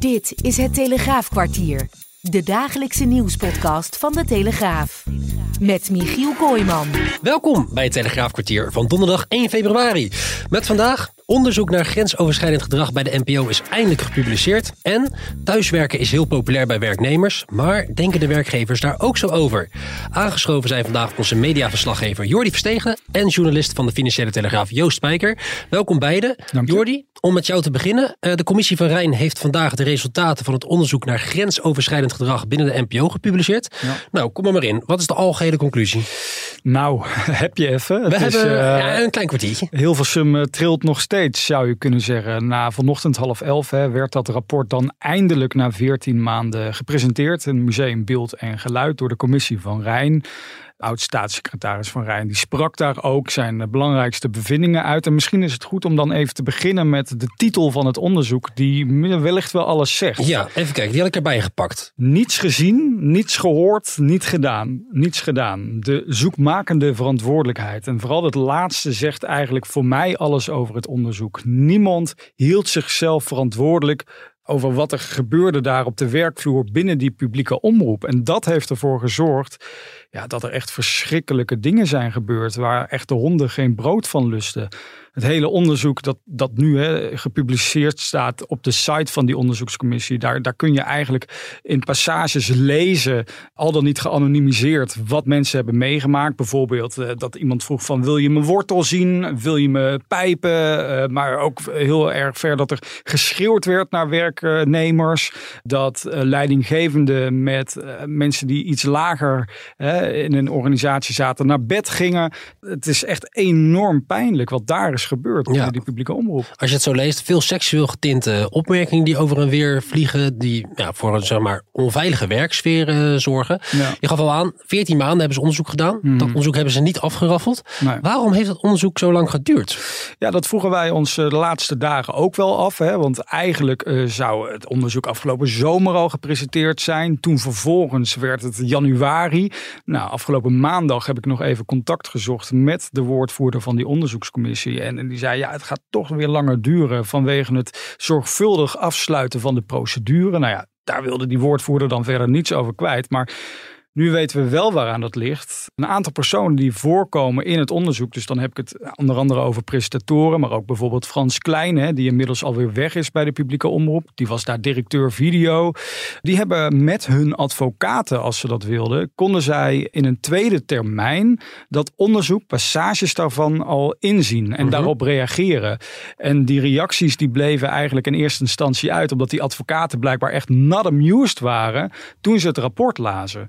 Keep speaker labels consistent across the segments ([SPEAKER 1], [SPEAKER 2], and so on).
[SPEAKER 1] Dit is het Telegraafkwartier, de dagelijkse nieuwspodcast van de Telegraaf. Met Michiel Kooijman.
[SPEAKER 2] Welkom bij het Telegraafkwartier van donderdag 1 februari. Met vandaag onderzoek naar grensoverschrijdend gedrag bij de NPO is eindelijk gepubliceerd. En thuiswerken is heel populair bij werknemers, maar denken de werkgevers daar ook zo over? Aangeschoven zijn vandaag onze mediaverslaggever Jordi Verstegen en journalist van de Financiële Telegraaf Joost Spijker. Welkom beiden. Jordi, om met jou te beginnen. eh, De commissie van Rijn heeft vandaag de resultaten van het onderzoek naar grensoverschrijdend gedrag binnen de NPO gepubliceerd. Nou, kom er maar in. Wat is de algehele conclusie?
[SPEAKER 3] Nou, heb je even. Het
[SPEAKER 2] We
[SPEAKER 3] is,
[SPEAKER 2] hebben
[SPEAKER 3] eh,
[SPEAKER 2] ja, een klein kwartiertje.
[SPEAKER 3] Hilversum eh, trilt nog steeds, zou je kunnen zeggen. Na vanochtend half elf hè, werd dat rapport dan eindelijk na veertien maanden gepresenteerd. In Museum Beeld en Geluid door de commissie van Rijn. Oud-staatssecretaris van Rijn, die sprak daar ook zijn eh, belangrijkste bevindingen uit. En misschien is het goed om dan even te beginnen met de titel van het onderzoek, die wellicht wel alles zegt.
[SPEAKER 2] Ja, even kijken. Die had ik erbij gepakt.
[SPEAKER 3] Niets gezien, niets gehoord, niet gedaan. Niets gedaan. De zoekmakende verantwoordelijkheid. En vooral het laatste zegt eigenlijk voor mij alles over het onderzoek. Niemand hield zichzelf verantwoordelijk over wat er gebeurde daar op de werkvloer binnen die publieke omroep. En dat heeft ervoor gezorgd ja, dat er echt verschrikkelijke dingen zijn gebeurd. Waar echt de honden geen brood van lusten. Het hele onderzoek dat, dat nu hè, gepubliceerd staat op de site van die onderzoekscommissie. Daar, daar kun je eigenlijk in passages lezen, al dan niet geanonimiseerd, wat mensen hebben meegemaakt. Bijvoorbeeld eh, dat iemand vroeg van wil je mijn wortel zien? Wil je me pijpen? Eh, maar ook heel erg ver dat er geschreeuwd werd naar werknemers. Dat eh, leidinggevenden met mensen die iets lager in een organisatie zaten naar bed gingen. Het is echt enorm pijnlijk wat daar gebeurd
[SPEAKER 2] Ja.
[SPEAKER 3] die publieke omroep.
[SPEAKER 2] Als je het zo leest, veel seksueel getinte opmerkingen die over en weer vliegen. Die ja, voor een zeg maar, onveilige werksfeer eh, zorgen.
[SPEAKER 3] Ja.
[SPEAKER 2] Je gaf al aan, 14 maanden hebben ze onderzoek gedaan. Dat onderzoek hebben ze niet afgeraffeld.
[SPEAKER 3] Nee.
[SPEAKER 2] Waarom heeft het onderzoek zo lang geduurd?
[SPEAKER 3] Ja, dat vroegen wij ons eh, de laatste dagen ook wel af. Hè? Want eigenlijk eh, zou het onderzoek afgelopen zomer al gepresenteerd zijn. Toen vervolgens werd het januari. Nou, afgelopen maandag heb ik nog even contact gezocht met de woordvoerder van die onderzoekscommissie. En, die zei, ja, het gaat toch weer langer duren vanwege het zorgvuldig afsluiten van de procedure. Nou ja, daar wilde die woordvoerder dan verder niets over kwijt. Maar nu weten we wel waaraan dat ligt. Een aantal personen die voorkomen in het onderzoek. Dus dan heb ik het onder andere over presentatoren. Maar ook bijvoorbeeld Frans Klein. Hè, die inmiddels alweer weg is bij de publieke omroep. Die was daar directeur video. Die hebben met hun advocaten, als ze dat wilden. Konden zij in een tweede termijn dat onderzoek, passages daarvan al inzien. En daarop reageren. En die reacties die bleven eigenlijk in eerste instantie uit. Omdat die advocaten blijkbaar echt not amused waren. Toen ze het rapport lazen.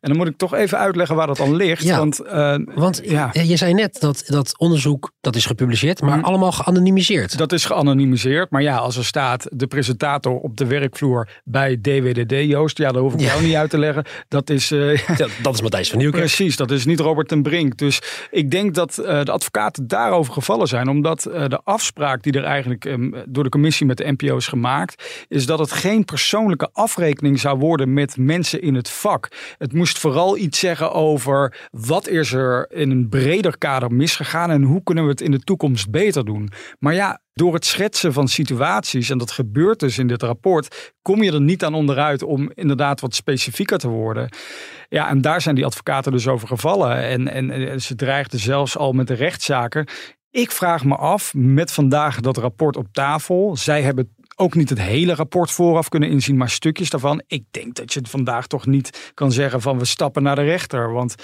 [SPEAKER 3] En dan moet ik toch even uitleggen waar dat aan ligt.
[SPEAKER 2] Ja,
[SPEAKER 3] want, eh,
[SPEAKER 2] Want
[SPEAKER 3] ja.
[SPEAKER 2] je zei net dat dat onderzoek dat is gepubliceerd, maar allemaal geanonimiseerd.
[SPEAKER 3] Dat is geanonimiseerd. Maar ja, als er staat de presentator op de werkvloer bij DWDD, Joost. Ja, dat hoef ik
[SPEAKER 2] Ja.
[SPEAKER 3] jou niet uit te leggen. Dat is... eh,
[SPEAKER 2] Dat, dat is Matthijs van Nieuwkerk.
[SPEAKER 3] Precies, dat is niet Robert ten Brink. Dus ik denk dat eh, de advocaten daarover gevallen zijn. Omdat eh, de afspraak die er eigenlijk ehm, door de commissie met de NPO is gemaakt. Is dat het geen persoonlijke afrekening zou worden met mensen in het vak. Het moest vooral iets zeggen over wat is er in een breder kader misgegaan. En hoe kunnen we het in de toekomst beter doen. Maar ja, door het schetsen van situaties, en dat gebeurt dus in dit rapport, kom je er niet aan onderuit om inderdaad wat specifieker te worden. Ja, en daar zijn die advocaten dus over gevallen. En, en, ze dreigden zelfs al met de rechtszaken. Ik vraag me af, met vandaag dat rapport op tafel. Zij hebben ook niet het hele rapport vooraf kunnen inzien, maar stukjes daarvan. Ik denk dat je het vandaag toch niet kan zeggen van we stappen naar de rechter. Want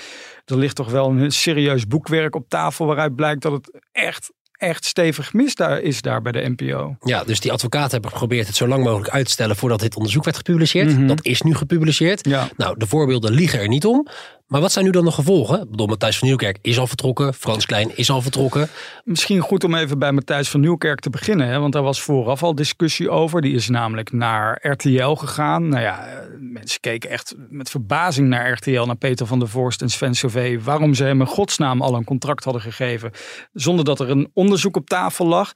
[SPEAKER 3] er ligt toch wel een serieus boekwerk op tafel waaruit blijkt dat het echt, echt stevig mis daar is daar bij de NPO.
[SPEAKER 2] Ja, dus die advocaten hebben geprobeerd het zo lang mogelijk uit te stellen voordat dit onderzoek werd gepubliceerd. Dat is nu gepubliceerd.
[SPEAKER 3] Ja.
[SPEAKER 2] Nou, de voorbeelden liegen er niet om. Maar wat zijn nu dan de gevolgen? Ik bedoel, Matthijs van Nieuwkerk is al vertrokken. Frans Klein is al vertrokken.
[SPEAKER 3] Misschien goed om even bij Matthijs van Nieuwkerk te beginnen. Hè? Want daar was vooraf al discussie over. Die is namelijk naar RTL gegaan. Nou ja, eh, mensen keken echt met verbazing naar RTL, naar Peter van der Voorst en Sven Sauvé. Waarom ze hem in godsnaam al een contract hadden gegeven. Zonder dat er een onderzoek op tafel lag.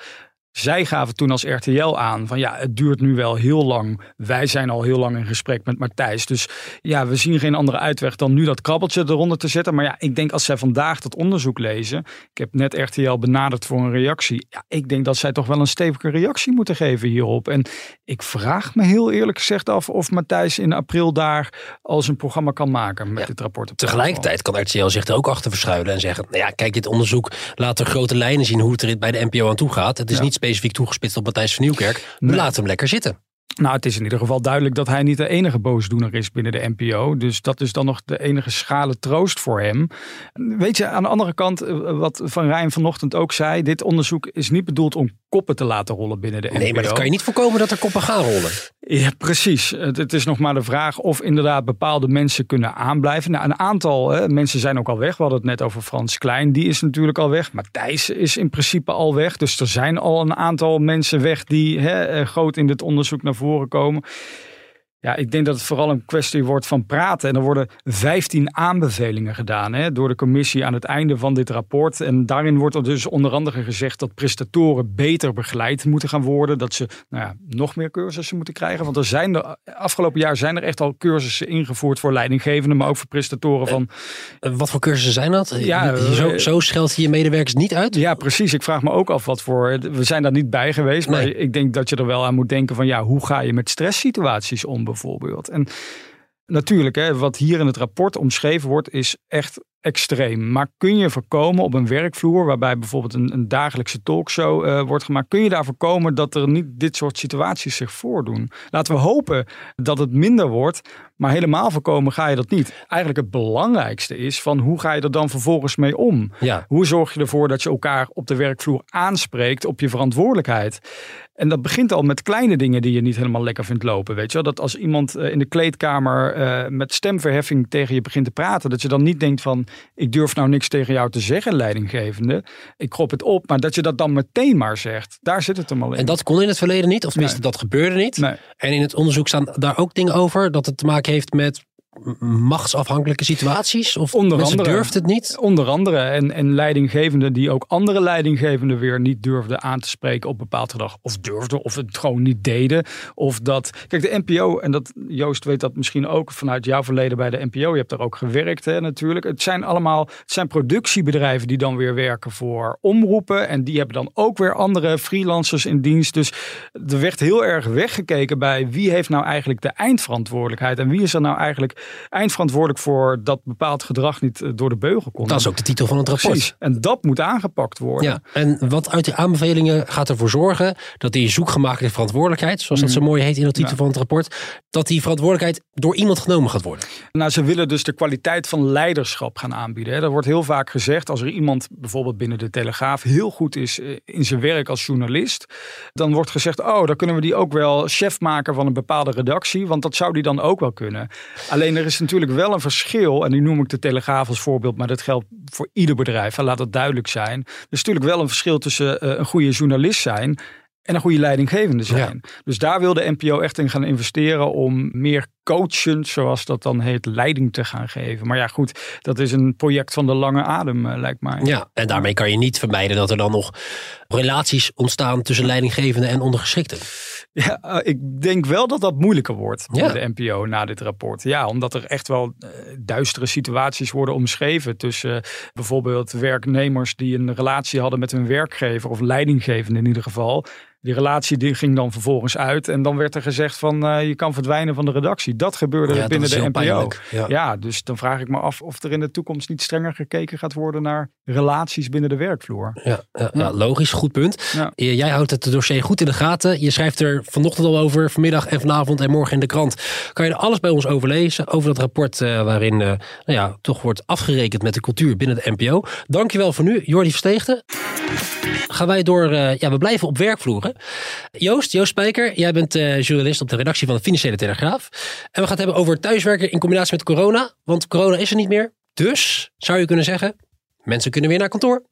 [SPEAKER 3] Zij gaven toen als RTL aan van ja, het duurt nu wel heel lang. Wij zijn al heel lang in gesprek met Matthijs. Dus ja, we zien geen andere uitweg dan nu dat krabbeltje eronder te zetten. Maar ja, ik denk als zij vandaag dat onderzoek lezen. Ik heb net RTL benaderd voor een reactie. Ja, ik denk dat zij toch wel een stevige reactie moeten geven hierop. En ik vraag me heel eerlijk gezegd af of Matthijs in april daar al zijn programma kan maken met dit rapport.
[SPEAKER 2] Tegelijkertijd kan RTL zich er ook achter verschuilen en zeggen: nou ja, kijk, dit onderzoek laat er grote lijnen zien hoe het er bij de NPO aan toe gaat. Het is niet specifiek toegespitst op Matthijs van Nieuwkerk. Laten hem lekker zitten.
[SPEAKER 3] Nou, het is in ieder geval duidelijk dat hij niet de enige boosdoener is binnen de NPO. Dus dat is dan nog de enige schale troost voor hem. Weet je, aan de andere kant, eh, wat Van Rijn vanochtend ook zei: dit onderzoek is niet bedoeld om koppen te laten rollen binnen de NPO.
[SPEAKER 2] Nee, maar dat kan je niet voorkomen dat er koppen gaan rollen.
[SPEAKER 3] Ja, precies. Het, is nog maar de vraag of inderdaad bepaalde mensen kunnen aanblijven. Nou, een aantal hè, mensen zijn ook al weg. We hadden het net over Frans Klein, die is natuurlijk al weg. Matthijs is in principe al weg. Dus er zijn al een aantal mensen weg die hè, eh, groot in dit onderzoek naar voren komen. Ja, ik denk dat het vooral een kwestie wordt van praten. En er worden 15 aanbevelingen gedaan hè, door de commissie aan het einde van dit rapport. En daarin wordt er dus onder andere gezegd dat prestatoren beter begeleid moeten gaan worden. Dat ze nou ja, nog meer cursussen moeten krijgen. Want er zijn de afgelopen jaar zijn er echt al cursussen ingevoerd voor leidinggevenden, maar ook voor prestatoren van.
[SPEAKER 2] Uh, wat voor cursussen zijn dat? Ja, zo, eh, zo scheldt je je medewerkers niet uit?
[SPEAKER 3] Ja, precies. Ik vraag me ook af wat voor. We zijn daar niet bij geweest. Maar ik denk dat je er wel aan moet denken van ja, hoe ga je met stresssituaties om? Bijvoorbeeld. En natuurlijk, hè, wat hier in het rapport omschreven wordt, is echt extreem. Maar kun je voorkomen op een werkvloer, waarbij bijvoorbeeld een, een dagelijkse talkshow uh, wordt gemaakt, kun je daar voorkomen dat er niet dit soort situaties zich voordoen? Laten we hopen dat het minder wordt, maar helemaal voorkomen ga je dat niet. Eigenlijk het belangrijkste is van hoe ga je er dan vervolgens mee om?
[SPEAKER 2] Ja.
[SPEAKER 3] Hoe zorg je ervoor dat je elkaar op de werkvloer aanspreekt op je verantwoordelijkheid? En dat begint al met kleine dingen die je niet helemaal lekker vindt lopen. Weet je wel? Dat als iemand eh, in de kleedkamer uh, met stemverheffing tegen je begint te praten, dat je dan niet denkt van ik durf nou niks tegen jou te zeggen, leidinggevende. Ik krop het op, maar dat je dat dan meteen maar zegt. Daar zit het hem al in.
[SPEAKER 2] En dat kon in het verleden niet, of tenminste dat gebeurde niet.
[SPEAKER 3] Nee.
[SPEAKER 2] En in het onderzoek staan daar ook dingen over dat het te maken heeft met machtsafhankelijke situaties? Of onder andere durft het niet?
[SPEAKER 3] Onder andere. En, en leidinggevenden die ook andere leidinggevenden weer niet durfden aan te spreken op bepaald gedrag. Of durfden, of het gewoon niet deden. Of dat. Kijk, de NPO, en dat Joost weet dat misschien ook vanuit jouw verleden bij de NPO. Je hebt daar ook gewerkt, hè, natuurlijk. Het zijn allemaal het zijn productiebedrijven die dan weer werken voor omroepen. En die hebben dan ook weer andere freelancers in dienst. Dus er werd heel erg weggekeken bij wie heeft nou eigenlijk de eindverantwoordelijkheid. En wie is er nou eigenlijk eindverantwoordelijk voor dat bepaald gedrag niet eh, door de beugel komt.
[SPEAKER 2] Dat is ook de titel van het rapport.
[SPEAKER 3] Precies. En dat moet aangepakt worden.
[SPEAKER 2] Ja. En wat uit die aanbevelingen gaat ervoor zorgen dat die zoekgemaakte verantwoordelijkheid, zoals dat zo mhm. mooi heet in de titel van het rapport, dat die verantwoordelijkheid door iemand genomen gaat worden.
[SPEAKER 3] Nou, ze willen dus de kwaliteit van leiderschap gaan aanbieden. Er wordt heel vaak gezegd, als er iemand bijvoorbeeld binnen de Telegraaf heel goed is eh, in zijn werk als journalist, dan wordt gezegd, oh, dan kunnen we die ook wel chef maken van een bepaalde redactie, want dat zou die dan ook wel kunnen. Alleen er is natuurlijk wel een verschil, en nu noem ik de Telegraaf als voorbeeld, maar dat geldt voor ieder bedrijf. laat dat duidelijk zijn. Er is natuurlijk wel een verschil tussen uh, een goede journalist zijn en een goede leidinggevende zijn. Dus daar wil de NPO echt in gaan investeren om meer coachend, zoals dat dan heet, leiding te gaan geven. Maar ja, goed, dat is een project van de lange adem, uh, lijkt mij.
[SPEAKER 2] Ja, en daarmee kan je niet vermijden dat er dan nog relaties ontstaan tussen leidinggevende en ondergeschikten.
[SPEAKER 3] Ja, eh, ik denk wel dat dat moeilijker wordt ja. de NPO na dit rapport. Ja, omdat er echt wel uh, duistere situaties worden omschreven tussen bijvoorbeeld werknemers die een relatie hadden met hun werkgever of leidinggevende in ieder geval. Die relatie die ging dan vervolgens uit. En dan werd er gezegd van uh, je kan verdwijnen van de redactie. Dat gebeurde binnen de NPO.
[SPEAKER 2] Ja.
[SPEAKER 3] ja. dus dan vraag ik me af of er in de toekomst niet strenger gekeken gaat worden naar relaties binnen de werkvloer.
[SPEAKER 2] Ja, ja, logisch, goed punt. Jij houdt het dossier goed in de gaten. Je schrijft er vanochtend al over, vanmiddag en vanavond en morgen in de krant. Kan je er alles bij ons over lezen, over dat rapport uh, waarin uh, nou ja, toch wordt afgerekend met de cultuur binnen de NPO. Dankjewel voor nu, Jordi Versteegde. Gaan wij door, ja, we blijven op werkvloeren. Joost, Joost Spijker, jij bent uh, journalist op de redactie van de Financiële Telegraaf. En we gaan het hebben over thuiswerken in combinatie met corona. Want corona is er niet meer. Dus, zou je kunnen zeggen, mensen kunnen weer naar kantoor.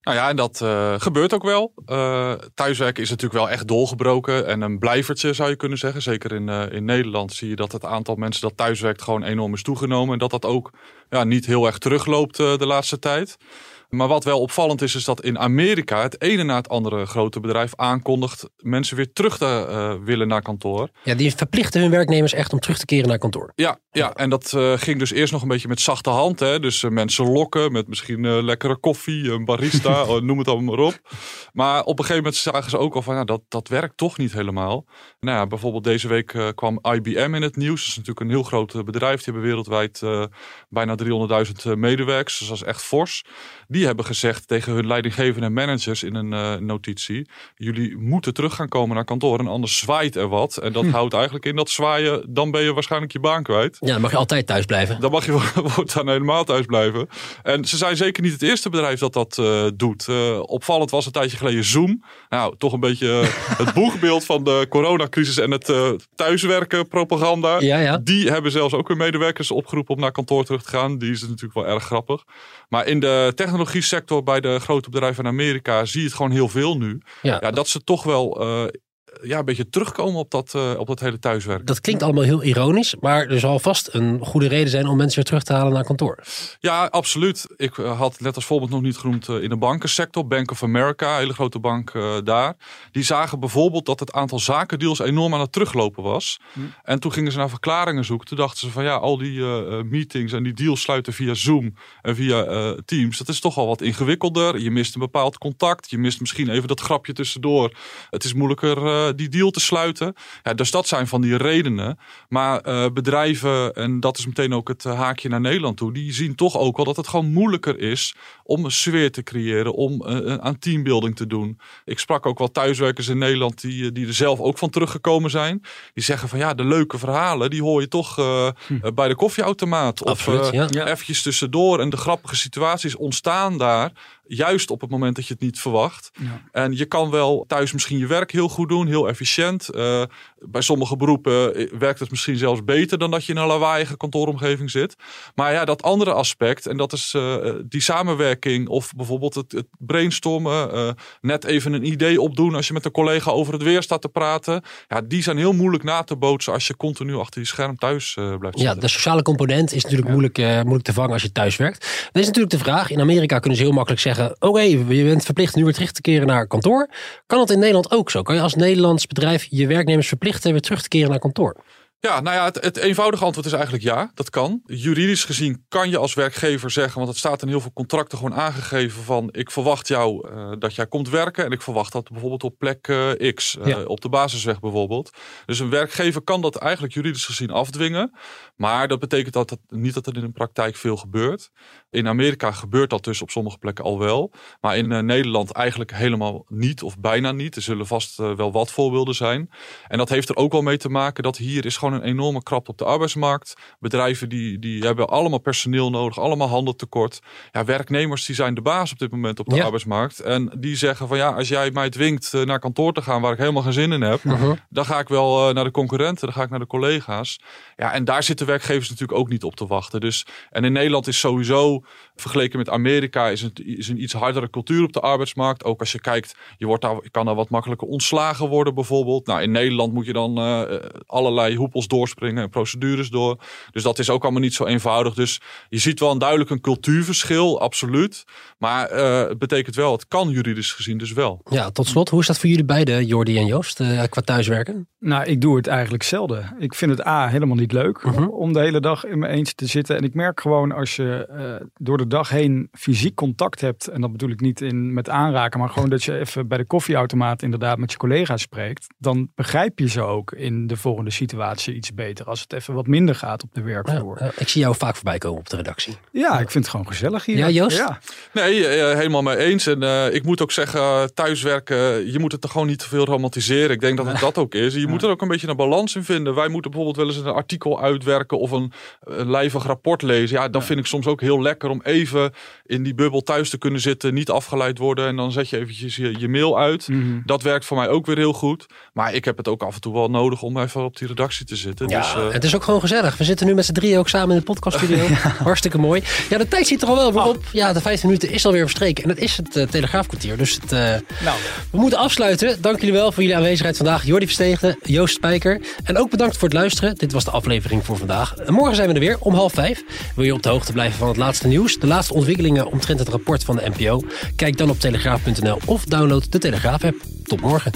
[SPEAKER 4] Nou ja, en dat uh, gebeurt ook wel. Uh, thuiswerken is natuurlijk wel echt dolgebroken en een blijvertje zou je kunnen zeggen. Zeker in, in Nederland zie je dat het aantal mensen dat thuiswerkt gewoon enorm is toegenomen. En dat dat ook ja, niet heel erg terugloopt de laatste tijd. Maar wat wel opvallend is, is dat in Amerika het ene na het andere grote bedrijf aankondigt mensen weer terug te uh, willen naar kantoor.
[SPEAKER 2] Ja, die verplichten hun werknemers echt om terug te keren naar kantoor.
[SPEAKER 4] Ja, ja en dat uh, ging dus eerst nog een beetje met zachte hand. Hè? Dus uh, mensen lokken met misschien lekkere koffie, een barista, noem het allemaal maar op. Maar op een gegeven moment zagen ze ook al van, nou, dat, dat werkt toch niet helemaal. Nou ja, bijvoorbeeld deze week kwam IBM in het nieuws. Dat is natuurlijk een heel groot bedrijf. Die hebben wereldwijd bijna 300.000 medewerkers. Dus dat is echt fors. Die hebben gezegd tegen hun leidinggevende managers in een notitie. Jullie moeten terug gaan komen naar kantoor en anders zwaait er wat. En dat hm. houdt eigenlijk in dat zwaaien, dan ben je waarschijnlijk je baan kwijt.
[SPEAKER 2] Ja, dan mag je altijd thuis blijven.
[SPEAKER 4] Dan mag je dan helemaal thuis blijven. En ze zijn zeker niet het eerste bedrijf dat dat uh, doet. Uh, opvallend was een tijdje geleden Zoom. Nou, toch een beetje het boegbeeld van de coronacrisis en het thuiswerken propaganda.
[SPEAKER 2] Ja, ja.
[SPEAKER 4] Die hebben zelfs ook hun medewerkers opgeroepen om naar kantoor terug te gaan. Die is natuurlijk wel erg grappig. Maar in de technologie sector bij de grote bedrijven in Amerika zie je het gewoon heel veel nu. Ja, ja dat ze toch wel ja, een beetje terugkomen op dat, uh, op dat hele thuiswerk.
[SPEAKER 2] Dat klinkt allemaal heel ironisch, maar er zal vast een goede reden zijn om mensen weer terug te halen naar kantoor.
[SPEAKER 4] Ja, absoluut. Ik uh, had net als voorbeeld nog niet genoemd uh, in de bankensector. Bank of America, een hele grote bank daar. Die zagen bijvoorbeeld dat het aantal zakendeals enorm aan het teruglopen was. Hm. En toen gingen ze naar verklaringen zoeken. Toen dachten ze van ja, al die meetings en die deals sluiten via Zoom en via Teams. Dat is toch al wat ingewikkelder. Je mist een bepaald contact. Je mist misschien even dat grapje tussendoor. Het is moeilijker eh, die deal te sluiten. Ja, dus dat zijn van die redenen. Maar uh, bedrijven, en dat is meteen ook het eh, haakje naar Nederland toe, die zien toch ook wel dat het gewoon moeilijker is om een sfeer te creëren, om aan teambuilding te doen. Ik sprak ook wel thuiswerkers in Nederland die, die er zelf ook van teruggekomen zijn. Die zeggen van ja, de leuke verhalen, die hoor je toch hm. bij de koffieautomaat.
[SPEAKER 2] Absoluut,
[SPEAKER 4] of
[SPEAKER 2] ja. ja.
[SPEAKER 4] eventjes tussendoor. En de grappige situaties ontstaan daar Juist op het moment dat je het niet verwacht. Ja. En je kan wel thuis misschien je werk heel goed doen, heel efficiënt. Uh, bij sommige beroepen eh, werkt het misschien zelfs beter dan dat je in een lawaaiige kantooromgeving zit. Maar ja, dat andere aspect, en dat is uh, die samenwerking of bijvoorbeeld het, het brainstormen, uh, net even een idee opdoen als je met een collega over het weer staat te praten. Ja, die zijn heel moeilijk na te bootsen als je continu achter je scherm thuis blijft zitten.
[SPEAKER 2] Ja, de sociale component is natuurlijk ja. moeilijk, moeilijk te vangen als je thuis werkt. Dat is natuurlijk de vraag. In Amerika kunnen ze heel makkelijk zeggen oké, okay, je bent verplicht nu weer terug te keren naar kantoor. Kan dat in Nederland ook zo? Kan je als Nederlands bedrijf je werknemers verplichten weer terug te keren naar kantoor?
[SPEAKER 4] Ja, nou ja, het, het, eenvoudige antwoord is eigenlijk ja, dat kan. Juridisch gezien kan je als werkgever zeggen, want het staat in heel veel contracten gewoon aangegeven van ik verwacht jou uh, dat jij komt werken en ik verwacht dat bijvoorbeeld op plek uh, X, uh, ja. op de basisweg bijvoorbeeld. Dus een werkgever kan dat eigenlijk juridisch gezien afdwingen, maar dat betekent dat het, niet dat er in de praktijk veel gebeurt. In Amerika gebeurt dat dus op sommige plekken al wel, maar in Nederland eigenlijk helemaal niet of bijna niet. Er zullen vast wel wat voorbeelden zijn. En dat heeft er ook wel mee te maken dat hier is gewoon een enorme krap op de arbeidsmarkt. Bedrijven die, die hebben allemaal personeel nodig, allemaal handeltekort. Ja, werknemers die zijn de baas op dit moment op de arbeidsmarkt. En die zeggen van ja, als jij mij dwingt eh, naar kantoor te gaan waar ik helemaal geen zin in heb, uh-huh. dan ga ik wel eh, naar de concurrenten, dan ga ik naar de collega's. Ja, en daar zitten werkgevers natuurlijk ook niet op te wachten. Dus, en in Nederland is sowieso, vergeleken met Amerika, is, het, is een iets hardere cultuur op de arbeidsmarkt. Ook als je kijkt, je, wordt daar, je kan daar wat makkelijker ontslagen worden bijvoorbeeld. Nou, in Nederland moet je dan uh, allerlei hoepels doorspringen en procedures door. Dus dat is ook allemaal niet zo eenvoudig. Dus je ziet wel een duidelijk een cultuurverschil, absoluut. Maar uh, het betekent wel, het kan juridisch gezien dus wel.
[SPEAKER 2] Ja, tot slot, hoe is dat voor jullie beiden, Jordi en Joost, uh, qua thuiswerken?
[SPEAKER 3] Nou, ik doe het eigenlijk zelden. Ik vind het A, helemaal niet leuk uh -huh. om de hele dag in mijn eentje te zitten. En ik merk gewoon als je uh, door de dag heen fysiek contact hebt, en dat bedoel ik niet in, met aanraken, maar gewoon dat je even bij de koffieautomaat inderdaad met je collega's spreekt, dan begrijp je ze ook in de volgende situatie iets beter. Als het even wat minder gaat op de werkvloer.
[SPEAKER 2] Ja, ik zie jou vaak voorbij komen op de redactie.
[SPEAKER 3] Ja, ik vind het gewoon gezellig hier.
[SPEAKER 2] Ja, Joost?
[SPEAKER 3] Ja.
[SPEAKER 4] Nee, eh, helemaal mee eens. En uh, ik moet ook zeggen, thuiswerken, je moet het er gewoon niet te veel romantiseren. Ik denk dat het dat ook is. Je ja. moet er ook een beetje een balans in vinden. Wij moeten bijvoorbeeld wel eens een artikel uitwerken of een, een lijvig rapport lezen. Ja, dan vind ik soms ook heel lekker om even in die bubbel thuis te kunnen zitten, niet afgeleid worden. En dan zet je eventjes je, je mail uit. Mm -hmm. Dat werkt voor mij ook weer heel goed. Maar ik heb het ook af en toe wel nodig om even op die redactie te te zitten.
[SPEAKER 2] Ja,
[SPEAKER 4] dus, eh,
[SPEAKER 2] het is ook gewoon gezellig. We zitten nu met z'n drieën ook samen in de podcaststudio. Hartstikke mooi. Ja, de tijd zit er al wel weer op. Ja, de 15 minuten is alweer verstreken. En het is het eh, Telegraafkwartier. Dus het, eh,
[SPEAKER 3] Nou,
[SPEAKER 2] we moeten afsluiten. Dank jullie wel voor jullie aanwezigheid vandaag. Jordi Verstegen, Joost Spijker. En ook bedankt voor het luisteren. Dit was de aflevering voor vandaag. En morgen zijn we er weer om half vijf. Wil je op de hoogte blijven van het laatste nieuws? De laatste ontwikkelingen omtrent het rapport van de NPO? Kijk dan op telegraaf.nl of download de Telegraaf-app. Tot morgen.